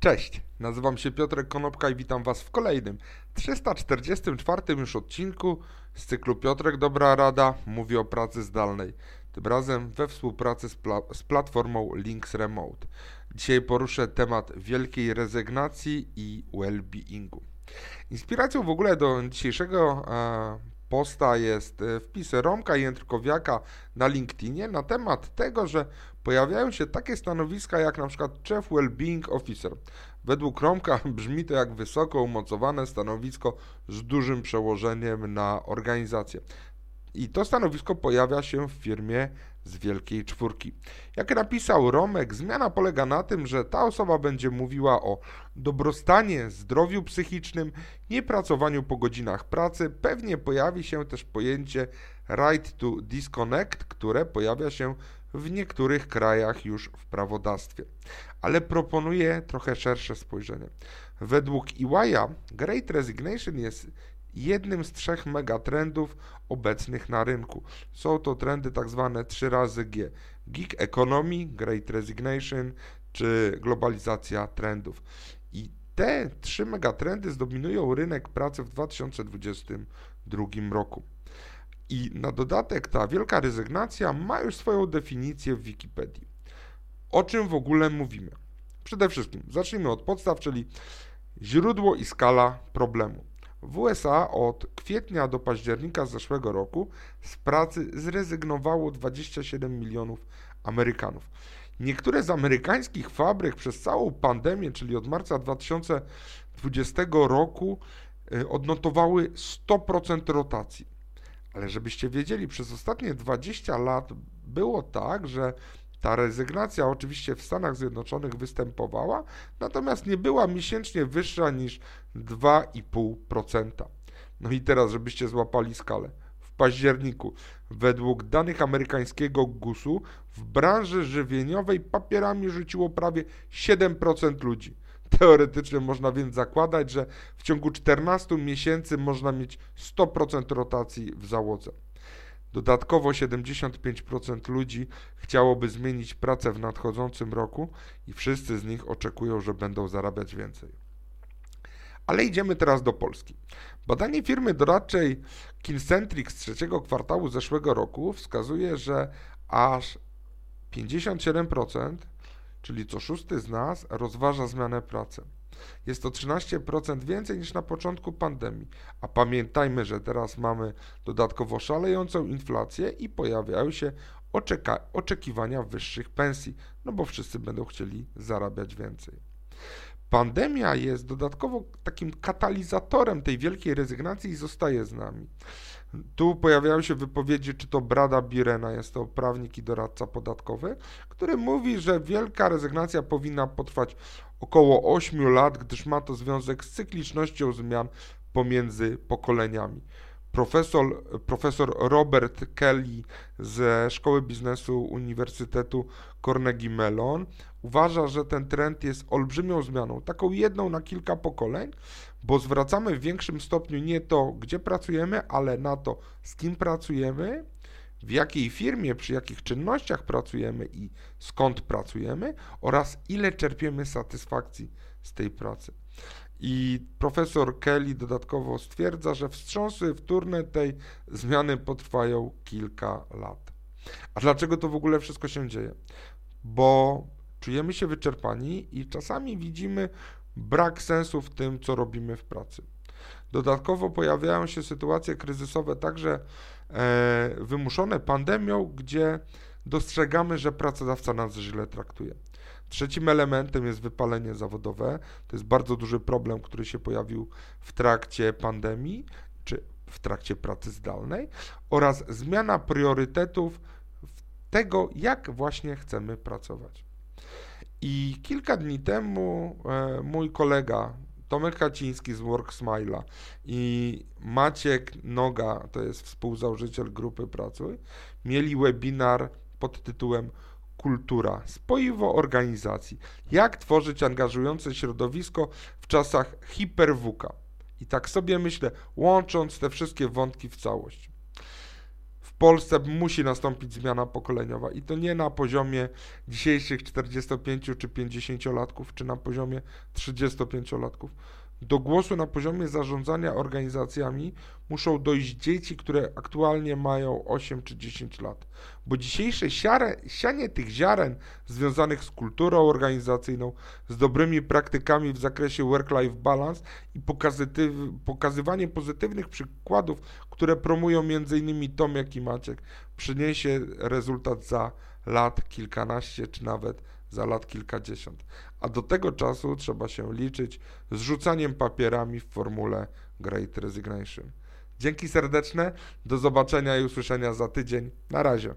Cześć, nazywam się Piotrek Konopka i witam Was w kolejnym 344 już odcinku z cyklu Piotrek Dobra Rada mówi o pracy zdalnej. Tym razem we współpracy z, pla z platformą Links Remote. Dzisiaj poruszę temat wielkiej rezygnacji i well-beingu. Inspiracją w ogóle do dzisiejszego e, posta jest e, wpis Romka Jędrkowiaka na LinkedInie na temat tego, że pojawiają się takie stanowiska jak na przykład Chief Wellbeing Officer. Według Romka brzmi to jak wysoko umocowane stanowisko z dużym przełożeniem na organizację. I to stanowisko pojawia się w firmie z Wielkiej Czwórki. Jak napisał Romek, zmiana polega na tym, że ta osoba będzie mówiła o dobrostanie, zdrowiu psychicznym, niepracowaniu po godzinach pracy. Pewnie pojawi się też pojęcie right to disconnect, które pojawia się w niektórych krajach już w prawodawstwie. Ale proponuję trochę szersze spojrzenie. Według EY'a Great Resignation jest jednym z trzech megatrendów obecnych na rynku. Są to trendy tak zwane 3 razy G. Gig Economy, Great Resignation czy globalizacja trendów. I te trzy megatrendy zdominują rynek pracy w 2022 roku. I na dodatek ta wielka rezygnacja ma już swoją definicję w Wikipedii. O czym w ogóle mówimy? Przede wszystkim zacznijmy od podstaw, czyli źródło i skala problemu. W USA od kwietnia do października zeszłego roku z pracy zrezygnowało 27 milionów Amerykanów. Niektóre z amerykańskich fabryk przez całą pandemię, czyli od marca 2020 roku, y, odnotowały 100% rotacji. Ale żebyście wiedzieli, przez ostatnie 20 lat było tak, że ta rezygnacja oczywiście w Stanach Zjednoczonych występowała, natomiast nie była miesięcznie wyższa niż 2,5%. No i teraz, żebyście złapali skalę. W październiku, według danych amerykańskiego GUS-u, w branży żywieniowej papierami rzuciło prawie 7% ludzi. Teoretycznie można więc zakładać, że w ciągu 14 miesięcy można mieć 100% rotacji w załodze. Dodatkowo 75% ludzi chciałoby zmienić pracę w nadchodzącym roku i wszyscy z nich oczekują, że będą zarabiać więcej. Ale idziemy teraz do Polski. Badanie firmy doradczej Kincentric z trzeciego kwartału zeszłego roku wskazuje, że aż 57%, czyli co szósty z nas, rozważa zmianę pracy. Jest to 13% więcej niż na początku pandemii. A pamiętajmy, że teraz mamy dodatkowo szalejącą inflację i pojawiają się oczekiwania wyższych pensji, no bo wszyscy będą chcieli zarabiać więcej. Pandemia jest dodatkowo takim katalizatorem tej wielkiej rezygnacji i zostaje z nami. Tu pojawiają się wypowiedzi, czy to Brada Birena, jest to prawnik i doradca podatkowy, który mówi, że wielka rezygnacja powinna potrwać około 8 lat, gdyż ma to związek z cyklicznością zmian pomiędzy pokoleniami. Profesor, profesor Robert Kelly ze Szkoły Biznesu Uniwersytetu Carnegie Mellon uważa, że ten trend jest olbrzymią zmianą, taką jedną na kilka pokoleń, bo zwracamy w większym stopniu nie to, gdzie pracujemy, ale na to, z kim pracujemy, w jakiej firmie, przy jakich czynnościach pracujemy i skąd pracujemy oraz ile czerpiemy satysfakcji z tej pracy. I profesor Kelly dodatkowo stwierdza, że wstrząsy wtórne tej zmiany potrwają kilka lat. A dlaczego to w ogóle wszystko się dzieje? Bo czujemy się wyczerpani i czasami widzimy brak sensu w tym, co robimy w pracy. Dodatkowo pojawiają się sytuacje kryzysowe także e, wymuszone pandemią, gdzie dostrzegamy, że pracodawca nas źle traktuje. Trzecim elementem jest wypalenie zawodowe. To jest bardzo duży problem, który się pojawił w trakcie pandemii czy w trakcie pracy zdalnej oraz zmiana priorytetów tego, jak właśnie chcemy pracować. I kilka dni temu e, mój kolega Tomek Kaciński z WorkSmile'a i Maciek Noga, to jest współzałożyciel grupy Pracuj, mieli webinar pod tytułem Kultura, spoiwo organizacji. Jak tworzyć angażujące środowisko w czasach hiperwuka. I tak sobie myślę, łącząc te wszystkie wątki w całość. W Polsce musi nastąpić zmiana pokoleniowa i to nie na poziomie dzisiejszych 45 czy 50-latków, czy na poziomie 35-latków. Do głosu na poziomie zarządzania organizacjami muszą dojść dzieci, które aktualnie mają 8 czy 10 lat, bo dzisiejsze siare, sianie tych ziaren związanych z kulturą organizacyjną, z dobrymi praktykami w zakresie work-life balance i pokazywanie pozytywnych przykładów, które promują m.in. Tomek i Maciek, przyniesie rezultat za lat kilkanaście czy nawet za lat kilkadziesiąt. A do tego czasu trzeba się liczyć z rzucaniem papierami w formule Great Resignation. Dzięki serdeczne, do zobaczenia i usłyszenia za tydzień. Na razie.